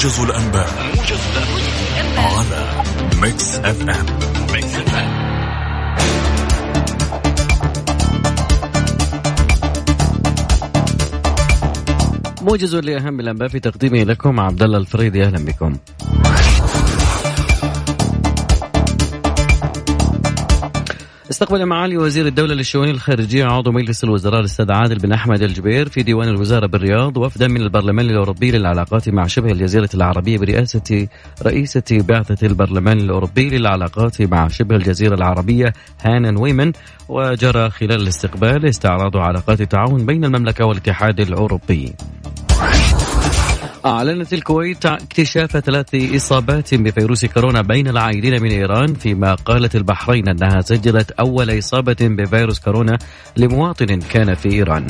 موجز الأنباء الأنباء على ميكس اف ام ميكس اف ام موجز لأهم الأنباء في تقديمه لكم عبد الله الفريدي أهلا بكم. استقبل معالي وزير الدولة للشؤون الخارجية عضو مجلس الوزراء الأستاذ عادل بن أحمد الجبير في ديوان الوزارة بالرياض وفدا من البرلمان الأوروبي للعلاقات مع شبه الجزيرة العربية برئاسة رئيسة بعثة البرلمان الأوروبي للعلاقات مع شبه الجزيرة العربية هانن ويمن وجرى خلال الاستقبال استعراض علاقات التعاون بين المملكة والاتحاد الأوروبي. أعلنت الكويت اكتشاف ثلاث إصابات بفيروس كورونا بين العائدين من إيران فيما قالت البحرين أنها سجلت أول إصابة بفيروس كورونا لمواطن كان في إيران.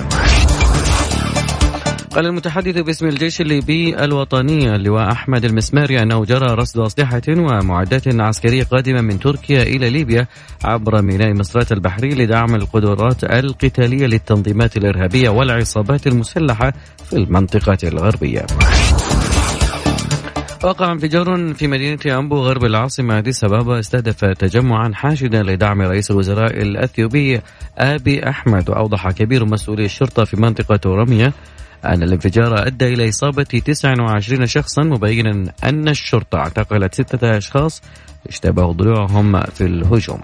قال المتحدث باسم الجيش الليبي الوطني اللواء أحمد المسماري أنه جرى رصد أسلحة ومعدات عسكرية قادمة من تركيا إلى ليبيا عبر ميناء مصرات البحري لدعم القدرات القتالية للتنظيمات الإرهابية والعصابات المسلحة في المنطقة الغربية. وقع انفجار في مدينة أمبو غرب العاصمة أديس أبابا استهدف تجمعا حاشدا لدعم رئيس الوزراء الأثيوبي آبي أحمد. وأوضح كبير مسؤولي الشرطة في منطقة رمية أن الانفجار أدى إلى إصابة 29 شخصا مبينا أن الشرطة اعتقلت ستة أشخاص اشتبهوا ضلوعهم في الهجوم.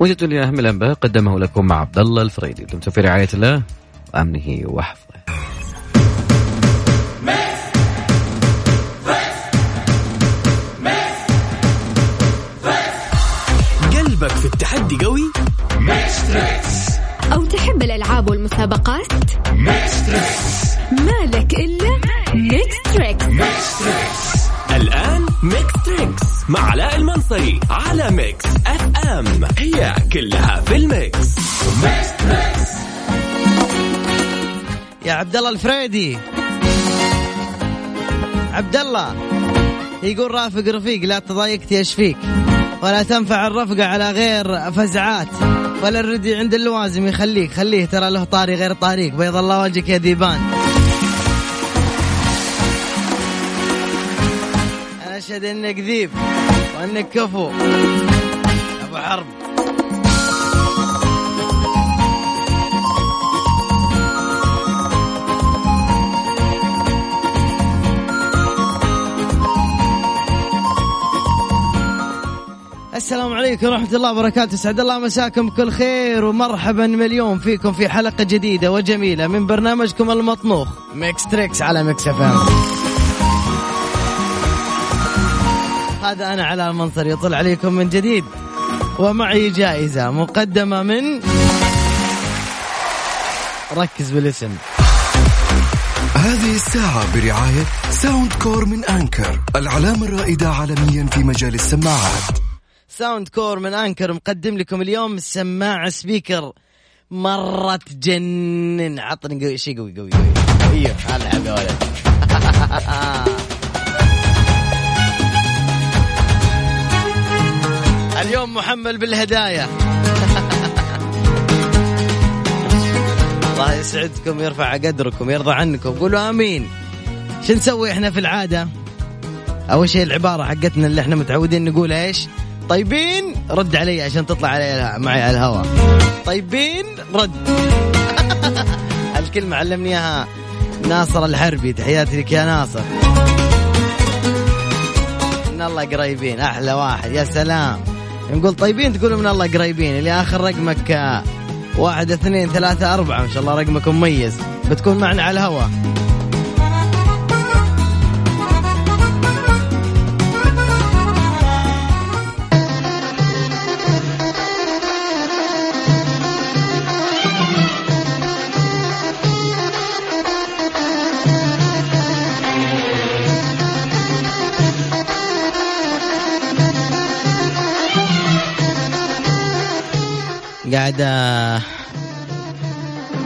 وجدت لأهم الأنباء قدمه لكم عبد الله الفريدي. دمتم في رعاية الله وأمنه وحفظه. قلبك في التحدي قوي؟ أو تحب الألعاب والمسابقات؟ مالك إلا ميكس تريكس الآن ميكس تريكس مع علاء المنصري على ميكس اف ام هي كلها في الميكس يا عبد الله الفريدي. عبد الله يقول رافق رفيق لا تضايقت يشفيك ولا تنفع الرفقة على غير فزعات. ولا الردي عند اللوازم يخليك خليه ترى له طاري غير طاريك. بيض الله وجهك يا ديبان. أشهد إنك ذيب وإنك كفو. أبو حرب. السلام عليكم ورحمة الله وبركاته. سعد الله مساكم بكل خير ومرحبا مليون فيكم في حلقة جديدة وجميلة من برنامجكم المطنوخ Mix Trix على Mix FM هذا أنا على المنصر يطل عليكم من جديد ومعي جائزة مقدمة من ركز بالاسم. هذه الساعة برعاية Soundcore من Anker العلامة الرائدة عالميا في مجال السماعات. Soundcore من Anker مقدم لكم اليوم سماعة speaker. مرة تجنن. عطني قوي شيء قوي قوي قوي. أيوه العب يا ولد اليوم محمل بالهدايا. الله يسعدكم يرفع قدركم يرضى عنكم. قولوا آمين. شو نسوي إحنا في العادة؟ أول شيء العبارة حقتنا اللي إحنا متعودين نقول إيش؟ طيبين رد علي عشان تطلع علي معي على الهواء. طيبين رد. الكلمة علمني إياها. ناصر الحربي تحياتي لك يا ناصر. من الله قريبين أحلى واحد. يا سلام. نقول طيبين تقولوا من الله قريبين. اللي آخر رقمك واحد اثنين ثلاثة أربعة. ما شاء الله رقمك مميز. بتكون معنا على الهواء. قاعد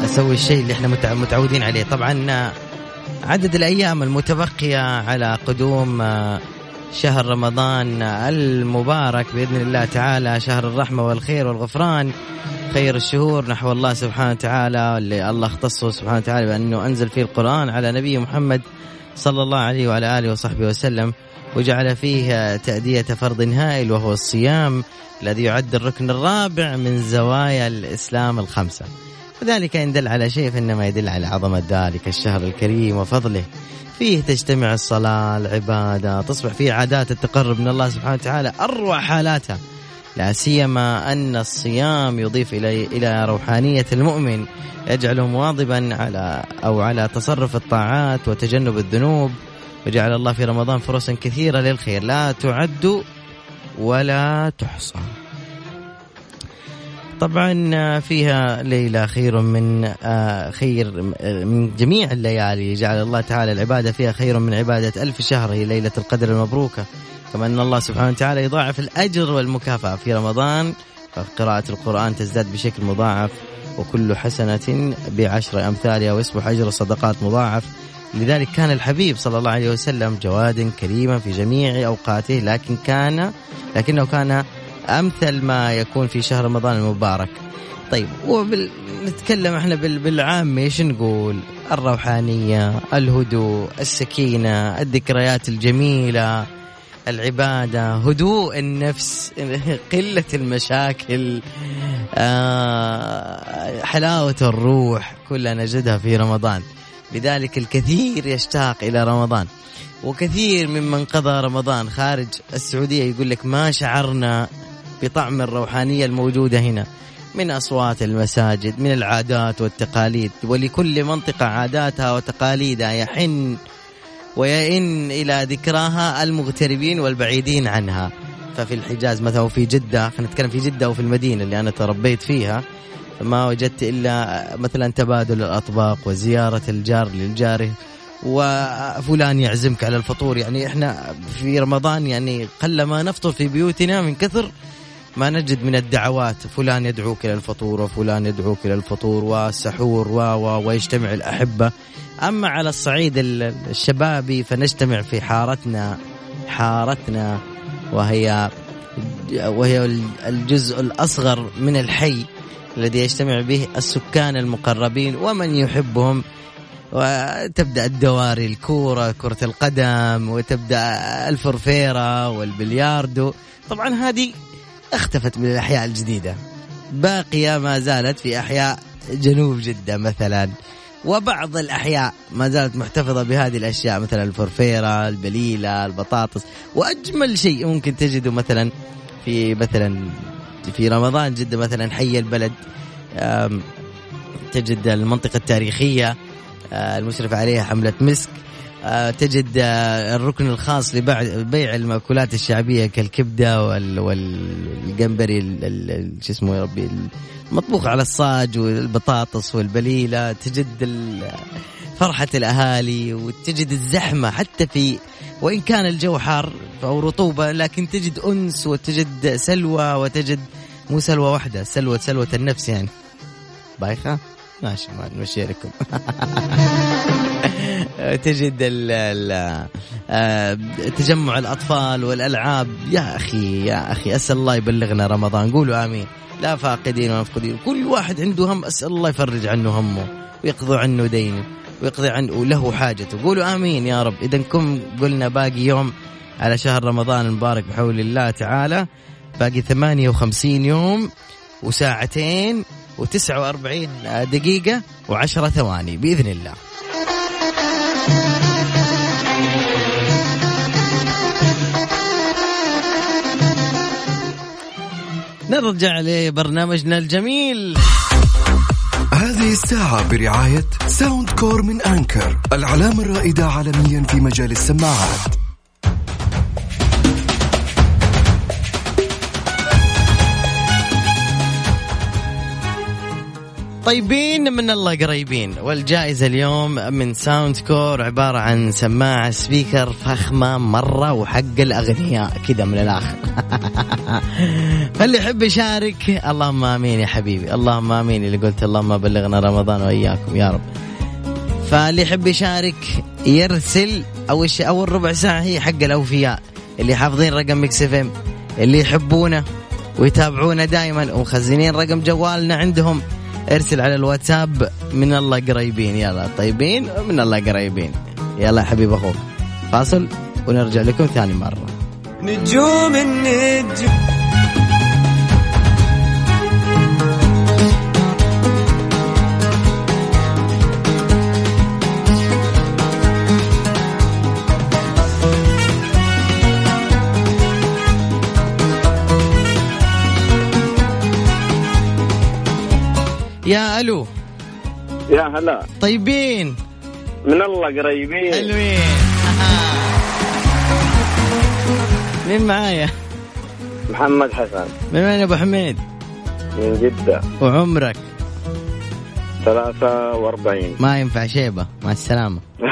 أسوي الشيء اللي إحنا متع- متعودين عليه. طبعا عدد الأيام المتبقية على قدوم شهر رمضان المبارك بإذن الله تعالى. شهر الرحمة والخير والغفران خير الشهور نحو الله سبحانه وتعالى اللي الله اختصه سبحانه وتعالى بأنه أنزل فيه القرآن على نبي محمد صلى الله عليه وعلى آله وصحبه وسلم. وجعل فيه تأدية فرض هائل وهو الصيام الذي يعد الركن الرابع من زوايا الإسلام الخمسة. وذلك إن دل على شيء فإنما يدل على عظمة ذلك الشهر الكريم وفضله. فيه تجتمع الصلاة العبادة تصبح فيه عادات التقرب من الله سبحانه وتعالى أروع حالاتها. لا سيما أن الصيام يضيف إلى إلى روحانية المؤمن يجعله مواظبا على أو على تصرف الطاعات وتجنب الذنوب. وجعل الله في رمضان فرصا كثيرة للخير. لا تعد ولا تحصى. طبعا فيها ليلة خير من آه، خير من جميع الليالي. جعل الله تعالى العبادة فيها خير من عبادة ألف شهر. هي ليلة القدر المبروكة. كما أن الله سبحانه وتعالى يضاعف الأجر والمكافأة في رمضان. فقراءة القرآن تزداد بشكل مضاعف. وكل حسنة بعشر أمثالها. ويصبح أجر الصدقات مضاعف. لذلك كان الحبيب صلى الله عليه وسلم جوادا كريما في جميع أوقاته لكن كان لكنه كان أمثل ما يكون في شهر رمضان المبارك. طيب وبال... نتكلم إحنا بال... بالعام إيش نقول؟ الروحانية الهدوء السكينة الذكريات الجميلة العبادة هدوء النفس قلة المشاكل آه، حلاوة الروح كلها نجدها في رمضان. لذلك الكثير يشتاق إلى رمضان. وكثير ممن قضى رمضان خارج السعودية يقول لك ما شعرنا بطعم الروحانية الموجودة هنا. من أصوات المساجد من العادات والتقاليد. ولكل منطقة عاداتها وتقاليدها يحن ويئن إلى ذكراها المغتربين والبعيدين عنها. ففي الحجاز مثلا وفي جدة خلينا نتكلم في جدة وفي المدينة اللي أنا تربيت فيها ما وجدت إلا مثلا تبادل الأطباق وزيارة الجار للجاره وفلان يعزمك على الفطور. يعني إحنا في رمضان يعني قل ما نفطر في بيوتنا من كثر ما نجد من الدعوات. فلان يدعوك إلى الفطور وفلان يدعوك إلى الفطور والسحور و و ويجتمع الأحبة. أما على الصعيد الشبابي فنجتمع في حارتنا حارتنا وهي وهي الجزء الأصغر من الحي. الذي يجتمع به السكان المقربين ومن يحبهم وتبدأ الدواري الكورة كرة القدم وتبدأ الفرفيرة والبلياردو. طبعا هذه اختفت من الأحياء الجديدة. باقية ما زالت في أحياء جنوب جدة مثلا. وبعض الأحياء ما زالت محتفظة بهذه الأشياء مثلا الفرفيرة البليلة البطاطس. وأجمل شيء ممكن تجده مثلا في مثلا في رمضان جدة مثلا حي البلد تجد المنطقة التاريخية آه، المشرف عليها حملة مسك آه، تجد آه، الركن الخاص لبيع المأكولات الشعبية كالكبدة والجمبري شو اسمه يا ربي المطبوخ على الصاج والبطاطس والبليلة تجد فرحة الأهالي وتجد الزحمة حتى في وإن كان الجو حار أو رطوبة لكن تجد أنس وتجد سلوى وتجد مو سلوى واحدة سلوى سلوى النفس يعني. بايخة؟ ماشي ما نمشي لكم. تجد ال ال آه، تجمع الأطفال والألعاب. يا أخي يا أخي أسأل الله يبلغنا رمضان. قولوا آمين. لا فاقدين ولا مفقودين. كل واحد عنده هم أسأل الله يفرج عنه همه ويقضي عنه دينه. ويقضي عنه له حاجته قولوا آمين يا رب. اذا كم قلنا باقي يوم على شهر رمضان المبارك بحول الله تعالى. باقي 58 يوم وساعتين و49 دقيقة و10 ثواني. بإذن الله. نرجع لبرنامجنا الجميل. هذه الساعة برعاية Soundcore من Anker العلامة الرائدة عالميا في مجال السماعات. طيبين من الله قريبين. والجائزة اليوم من Soundcore عبارة عن سماعة speaker فخمة مرة وحق الأغنياء كذا من الآخر. فاللي يحب يشارك اللهم آمين يا حبيبي. اللهم آمين. اللي قلت اللهم بلغنا رمضان وإياكم يا رب. فاللي يحب يشارك يرسل أول شيء أول ربع ساعة هي حق الأوفياء اللي حافظين رقم Mix FM اللي يحبونه ويتابعونا دائما ومخزنين رقم جوالنا عندهم. ارسل على الواتساب من الله قريبين. يلا طيبين من الله قريبين. يلا يا حبيب أخوك. فاصل ونرجع لكم ثاني مرة. نجوم النجم يا ألو. يا هلا. طيبين. من الله قريبين. حلوين. مين معايا؟ محمد حسن. من وين يا أبو حميد؟ من جدة. وعمرك؟ 43 ما ينفع شيبة. مع السلامة.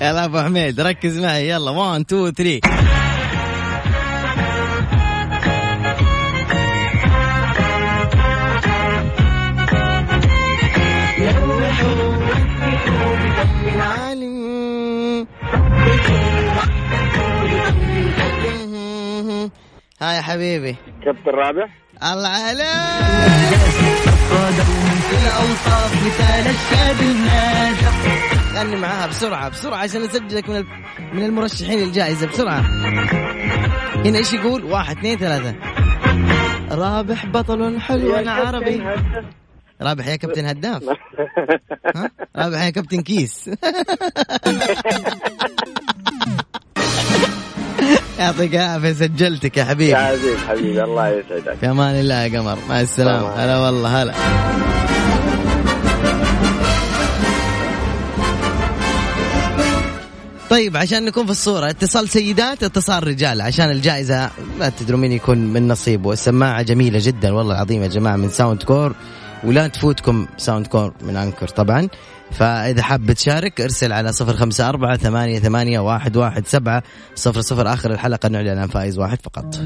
يلا أبو حميد ركز معي. يلا 1 2 3 حبيبي. كابتن رابح؟ الله عليك. الاوصاف مثال الشاب الناجح غني معاها بسرعة بسرعة عشان نسجلك من من المرشحين للجائزة بسرعة. هنا إيش يقول؟ واحد اثنين ثلاثة. رابح بطل حلو عربي. رابح يا كابتن هداف. ها؟ رابح يا كابتن كيس. يعطيك العافية سجلتك يا حبيبي. يا عزيز حبيبي الله يسعدك. في أمان الله يا قمر. مع السلامة. هلا والله هلا. طيب عشان نكون في الصورة اتصال سيدات اتصال رجال. عشان الجائزة لا تدروا مين يكون من نصيبه. السماعة جميلة جدا والله العظيم يا جماعة من Soundcore ولا تفوتكم Soundcore من Anker طبعا. فإذا حاب تشارك ارسل على صفر خمسة أربعة ثمانية, ثمانية واحد, واحد سبعة صفر صفر. آخر الحلقة نعلن عن فائز واحد فقط.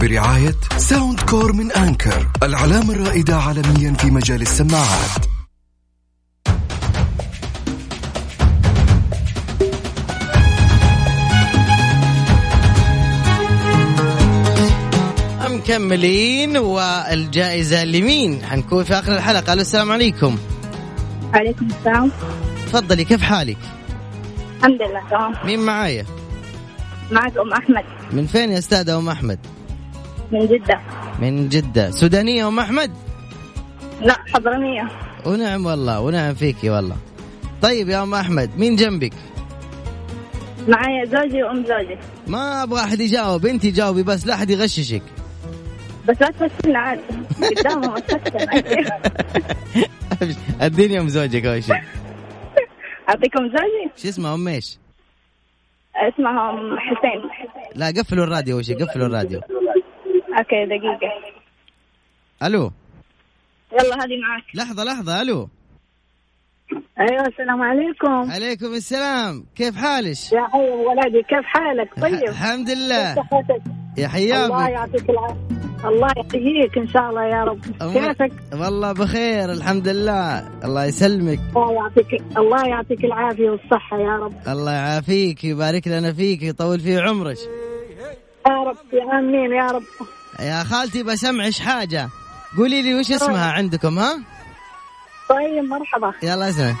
برعاية Soundcore من Anker العلامة الرائدة عالميا في مجال السماعات. مكملين والجائزة لمين؟ حنكون في آخر الحلقة. ألو السلام عليكم. عليكم السلام. تفضلي كيف حالك؟ الحمد لله تمام. مين معايا؟ معك أم أحمد. من فين يا أستاذة أم أحمد؟ من جدة. من جدة. سودانية أم أحمد؟ لا حضرمية. ونعم والله ونعم فيكي والله. طيب يا أم أحمد مين جنبك؟ معايا زوجي وأم زوجي. ما أبغى أحد يجاوب أنت جاوبي بس لا أحد يغششك. بس لا تفصلنا عاد قدامهم أديني أم زوجك أول شيء. أعطيكم زوجي؟ شو اسمها أم إيش؟ اسمها أم حسين. لا قفلوا الراديو أول شيء قفلوا الراديو. أوكي دقيقة. ألو. يلا هذه معك لحظة لحظة ألو. أيوه السلام عليكم. عليكم السلام. كيف حالك؟ يا حي ولدي كيف حالك؟ طيب. الحمد لله. يا الله حياك يعطيك العافية. الله يحييك إن شاء الله يا رب. كيفك؟ والله بخير الحمد لله. الله يسلمك. الله يعطيك الله يعطيك العافية والصحة يا رب. الله يعافيك ويبارك لنا فيك ويطول في عمرك. يا رب يا آمين يا رب. يا خالتي بسمعش حاجة؟ قولي لي وش اسمها عندكم ها؟ طيب مرحبا. يلا اسمع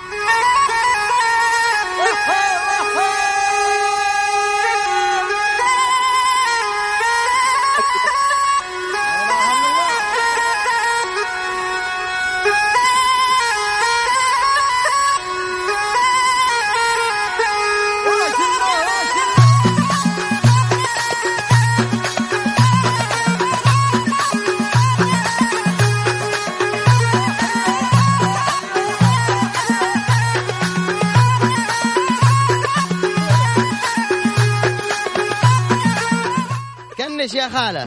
خالة؟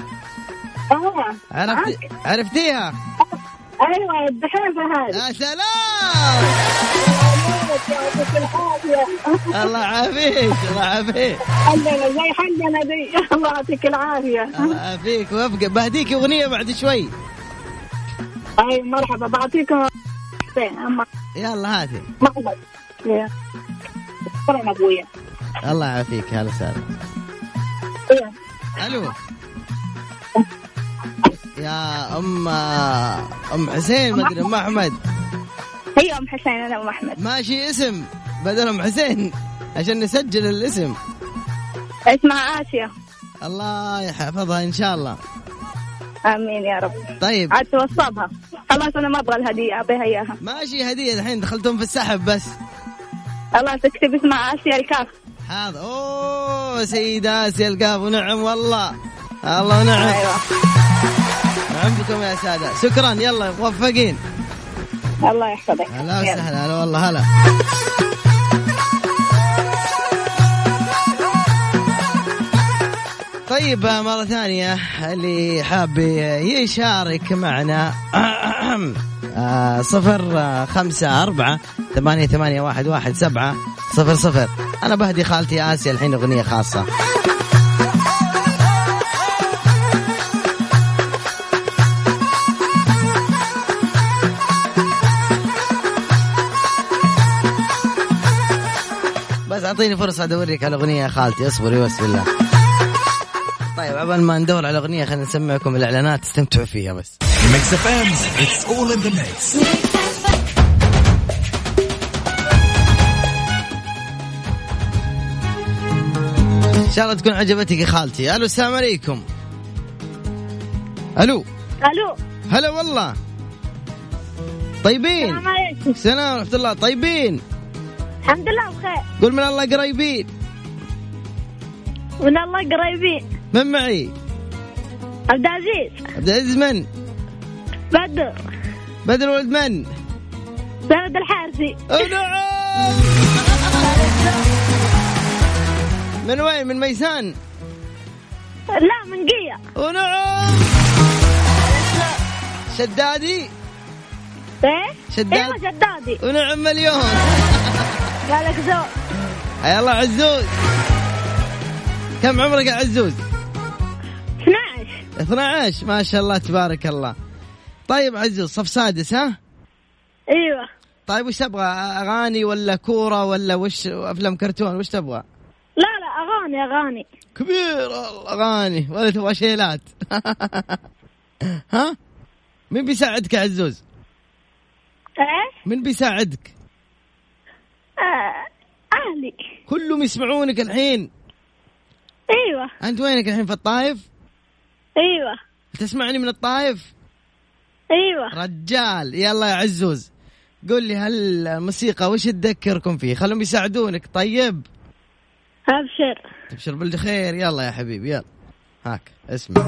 آه. عرفت عرفتيها؟ أيوه الدحيحة هذه. يا سلام! الله يعافيك الله يعافيك. حلنا زي حلنا دي. الله يعطيك العافية. الله يعافيك. وابقى بهديك أغنية بعد شوي. أي مرحبا بعطيكم يلا هاتي. شكرا أبويا. الله يعافيك هلا وسهلا. ألو. يا ام أم حسين ما أدري أم أحمد. هي أم حسين أنا أم أحمد. ماشي اسم. بدل أم حسين عشان نسجل الاسم. اسمها آسيا. الله يحفظها إن شاء الله. آمين يا رب. طيب. عاد توصبها خلاص أنا ما أبغى الهدية أبيها إياها. ماشي هدية الحين دخلتهم في السحب بس. الله تكتب اسمها آسيا الكاف. هذا أوه سيدة آسيا القاف ونعم والله. الله نعم أيوه. بكم يا سادة. شكرا. يلا موفقين. الله يحفظك. هلا. وسهلا. هلا والله هلا. طيب مرة ثانية اللي حاب يشارك معنا آه، صفر آه، خمسة أربعة ثمانية ثمانية واحد واحد سبعة صفر صفر. أنا بهدي خالتي آسيا الحين أغنية خاصة. اعطيني فرصة أدورك على أغنية يا خالتي. اصبري بس بالله. طيب عبال ما ندور على أغنية خلينا نسمعكم الإعلانات. تستمتعوا فيها بس. Mix FM it's all in the mix إن شاء الله تكون عجبتك يا خالتي. ألو السلام عليكم. ألو. ألو. هلا والله. طيبين. السلام عليكم. السلام ورحمة الله. طيبين. الحمد لله بخير. قول من الله قريبين. من الله قريبين. من معي؟ عبد العزيز. عبد العزيز من؟ بدر. بدر ولد من؟ زهد الحارثي. أو نعم. من وين؟ من ميسان؟ لا من قية ونعم شدادي؟ إيه؟ شداد. أيوه شدادي. ونعم مليون. قالك زود يا الله عزوز. كم عمرك يا عزوز؟ 12 12 ما شاء الله تبارك الله. طيب عزوز صف سادس ها؟ أيوه. طيب وش تبغى أغاني ولا كورة ولا وش أفلام كرتون؟ وش تبغى؟ لا لا أغاني أغاني. كبير الاغاني ولا تبغى شيلات؟ ها؟ مين بيساعدك يا عزوز؟ إيه مين بيساعدك؟ أهلي كلهم يسمعونك الحين. أيوه. أنت وينك الحين في الطايف أيوه. تسمعني من الطايف أيوه. رجال. يلا يا عزوز. قول لي هل الموسيقى وش تذكركم فيه؟ خلهم يساعدونك. طيب. أبشر. تبشر بالخير. يلا يا حبيبي يلا. هاك اسمع.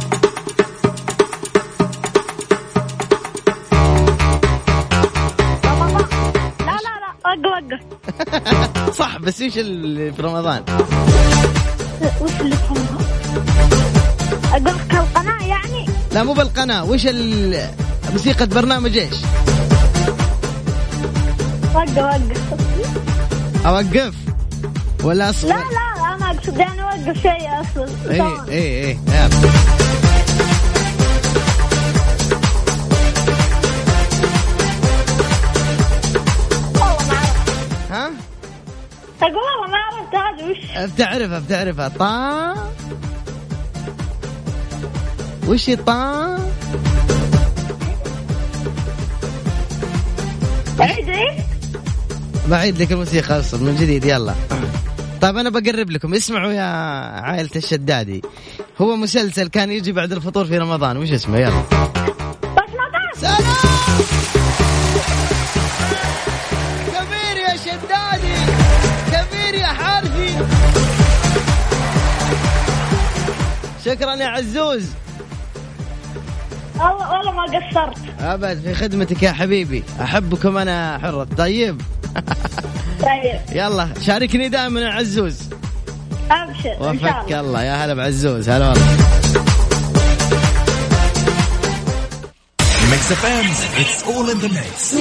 وقف وقف صح بس إيش اللي في رمضان؟ وش اللي فهمها؟ أقول لك القناة يعني؟ لا مو بالقناة. وش ال- موسيقى برنامج إيش؟ وقف وقف. أوقف؟ ولا أصبر؟ لا لا أنا أقصد يعني وقف شيء أصلا. اي. اي اي ها؟ أقول والله ما عرفت هذه وش؟ بتعرفها بتعرفها طا؟ وش طا؟ عيد إيه بعيد لك الموسيقى أصلا من جديد يلا. طيب أنا بقرب لكم. اسمعوا يا عائلة الشدادي. هو مسلسل كان يجي بعد الفطور في رمضان. وش اسمه؟ يلا. عزوز. والله ما قصرت. أبد في خدمتك يا حبيبي. احبكم أنا حره طيب. طيب. يلا شاركني دائما يا عزوز. أبشر وفك الله. الله. يا هلا بعزوز. هلا والله. Mix FM it's all in the mix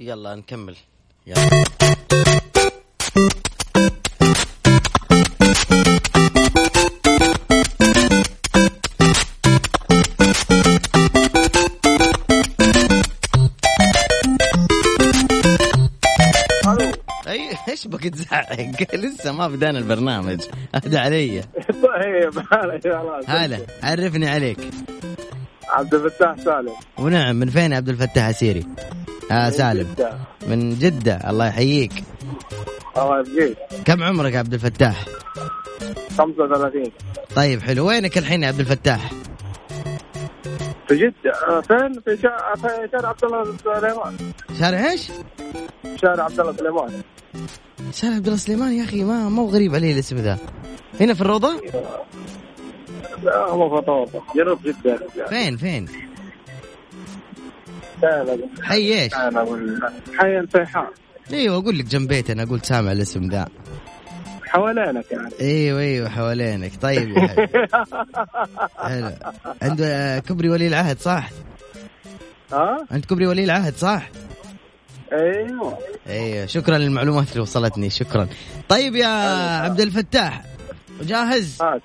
يلا نكمل. يلا. اي إيش بك تزعق. لسه ما بدأنا البرنامج. اهدى علي. طيب هلا عرفني عليك. عبد الفتاح سالم. ونعم من فين عبد الفتاح عسيري؟ آه سالم. جدة. من جدة. الله يحييك. الله يبقيك. كم عمرك يا عبد الفتاح؟ 35 طيب حلو. وينك الحين يا عبد الفتاح؟ في جدة. آه، فين؟ في شارع عبد الله سليمان. شارع إيش؟ شارع عبد الله سليمان. شارع عبد الله سليمان يا أخي ما مو غريب علي الاسم ذا. هنا في الروضة؟ لا مو فطور جنوب جدة. فين فين؟ حي إيش؟ حي الفيحاء. أيوه أقول لك جنب بيتي أنا قلت سامع الاسم ذا. حوالينك يعني. أيوه أيوه حوالينك. طيب يا حلو عنده آه، كبري ولي العهد صح؟ ها؟ انت كبري ولي العهد صح؟ أيوه. أيوه شكرا للمعلومات اللي وصلتني شكرا. طيب يا عبد الفتاح جاهز؟ هات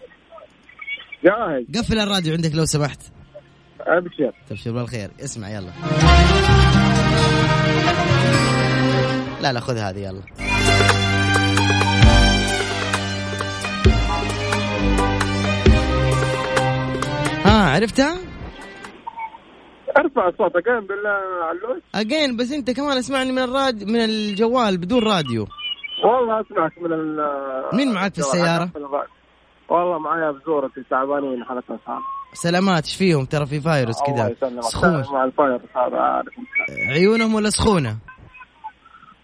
جاهز. قفل الراديو عندك لو سمحت. أبشر. تبشر بالخير اسمع يلا. لا لا خذ هذه يلا. ها عرفتها؟ أرفع صوتك قايم بالله علوش. أجين بس أنت كمان اسمعني من الراديو من الجوال بدون راديو. والله أسمعك من ال مين معاك في السيارة؟ والله معايا بزورتي تعبانين حالتنا صعبة سلامات إيش فيهم؟ ترى في فايروس كذا. سخون مع الفاير هذا عارف عيونهم ولا سخونة؟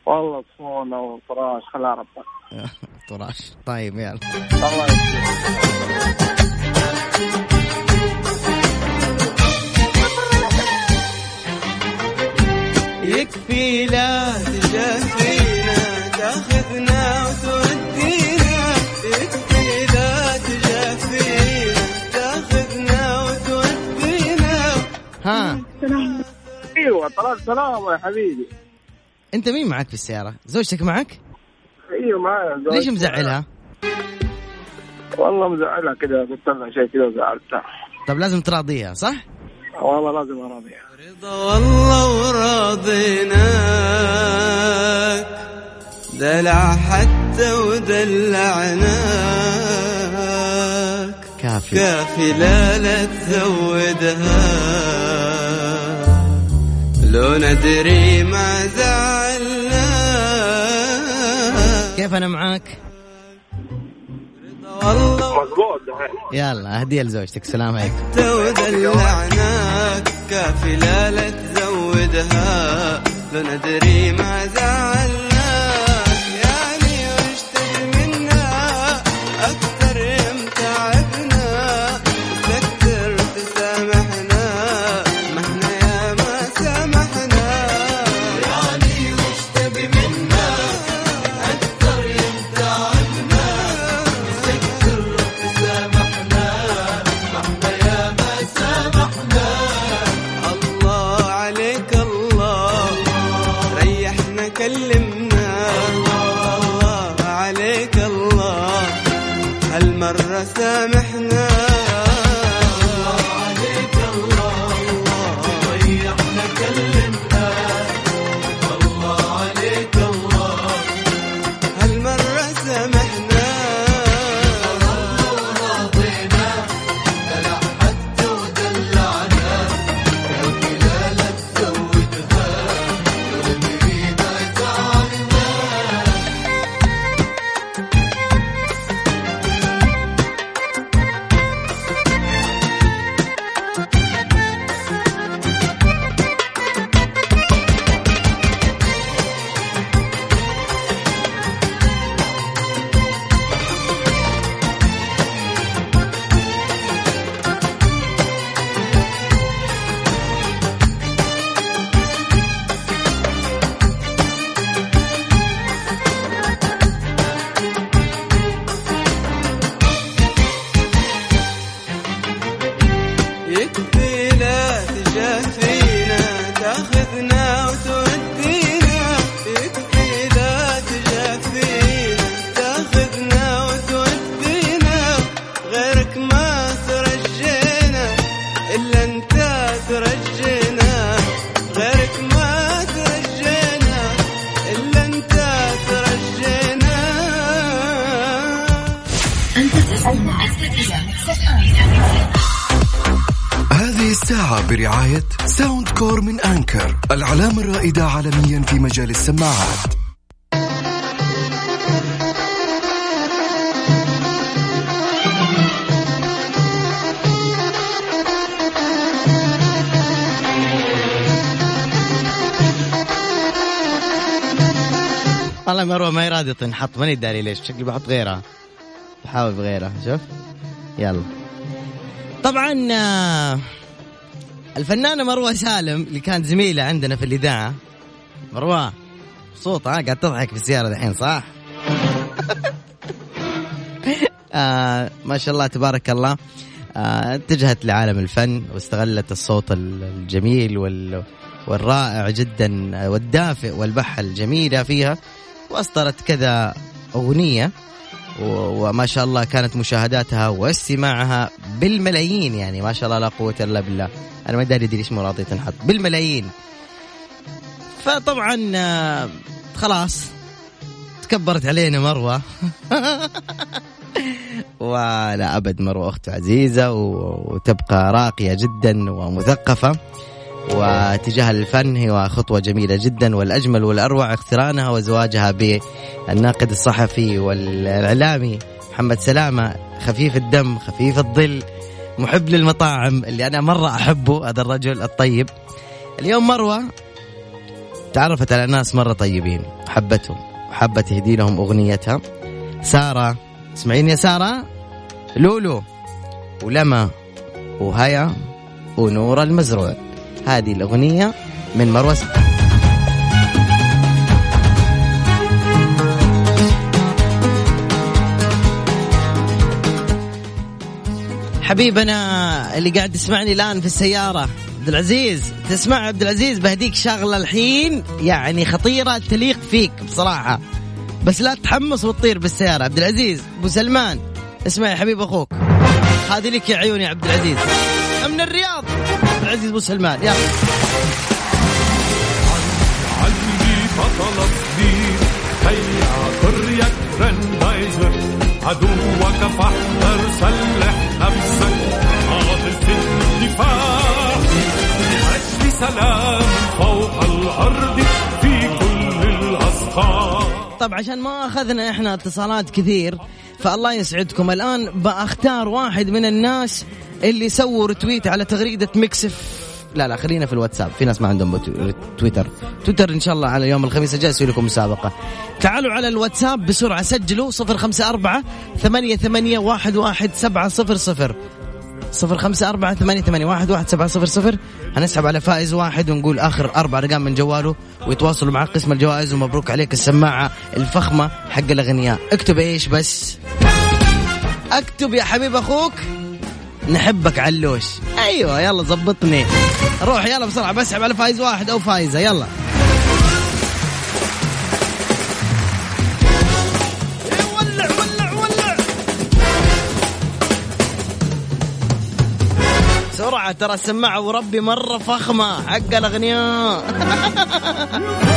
والله صفونة وفراش خلها ربك طراش. طيب يلا. الله يسلمك. يكفي لا تجافينا تاخذنا وتودينا يكفي لا تجافينا تاخذنا وتودينا ها أيوه طلال سلام يا حبيبي أنت مين معك في السيارة؟ زوجتك معك؟ أيوه معايا زوج. ليش مزعلها؟ والله مزعلها كذا قلت لها شيء كذا وزعلتها طب لازم تراضيها صح؟ والله لازم اراضيها رضا والله ورضيناك دلع حتى ودلعناك. كافي. كافي لا لا تزودها. لو ندري ما زعلناك كيف أنا معاك؟ والله مضبوط دحين يلا هدية لزوجتك. سلام عليكم. ودلعناك كافي لا لا تزودها. لو ندري ما هالمرة هذه الساعة برعاية Soundcore من Anker العلامة الرائدة عالميا في مجال السماعات. والله مروة ما راضيه تنحط ماني داري ليش شكلي بحط غيرها. بحاول بغيرها شوف؟ يلا. طبعا آه، الفنانة مروة سالم اللي كانت زميلة عندنا في الإذاعة. مروة مبسوطه ها قاعد تضحك في السيارة الحين صح؟ آه ما شاء الله تبارك الله. آه اتجهت لعالم الفن واستغلت الصوت ال- الجميل وال والرائع جدا والدافئ والبحة الجميلة فيها وأصدرت كذا أغنية. وما شاء الله كانت مشاهداتها واستماعها بالملايين يعني ما شاء الله لا قوة إلا بالله. أنا ما داري ليش مو راضية تنحط. بالملايين. فطبعا آه، خلاص. تكبرت علينا مروة. ولا أبد مروة أخت عزيزة وتبقى راقية جدا ومثقفة. واتجاه الفن هي خطوة جميلة جدا والأجمل والأروع اقترانها وزواجها بالناقد الصحفي والإعلامي محمد سلامة. خفيف الدم خفيف الظل محب للمطاعم اللي أنا مرة أحبه هذا الرجل الطيب. اليوم مروة تعرفت على ناس مرة طيبين حبتهم وحبت تهدي لهم أغنيتها. سارة اسمعين يا سارة. لولو ولما وهيا ونور المزروع. هذه الأغنية من مروة حبيبنا اللي قاعد تسمعني الآن في السيارة عبد العزيز. تسمع عبد العزيز بهديك شغلة الحين يعني خطيرة تليق فيك بصراحة. بس لا تحمس وتطير بالسيارة. عبد العزيز أبو سلمان اسمع يا حبيب أخوك. هذه لك يا عيوني عبد العزيز. من الرياض. العزيز أبو سلمان يلا. علي بطل الصديق هيا قرية فرندايزر عدوك فاحذر سلح نفسك. ناضل في الدفاع. أجل سلام فوق الأرض في كل الأسقار طب عشان ما أخذنا إحنا اتصالات كثير فالله يسعدكم. الآن بختار واحد من الناس اللي سووا رتويت على تغريدة مكسف لا لا خلينا في الواتساب. في ناس ما عندهم تويتر تويتر إن شاء الله على يوم الخميس الجاي أسوي لكم مسابقة. تعالوا على الواتساب بسرعة سجلوا 054 ثمانية ثمانية واحد واحد سبعة صفر صفر. صفر خمسة أربعة ثمانية ثمانية واحد واحد سبعة صفر صفر. هنسحب على فائز واحد ونقول آخر أربع رقم من جواله ويتواصلوا مع قسم الجوائز. ومبروك عليك السماعة الفخمة حق الأغنياء. اكتب إيش بس. اكتب يا حبيب أخوك. نحبك علوش. أيوة يلا زبطني روح يلا بسرعة بسحب على فايز واحد أو فايزة يلا. بسرعة ترى السماعة وربي مرة فخمة حق الأغنياء.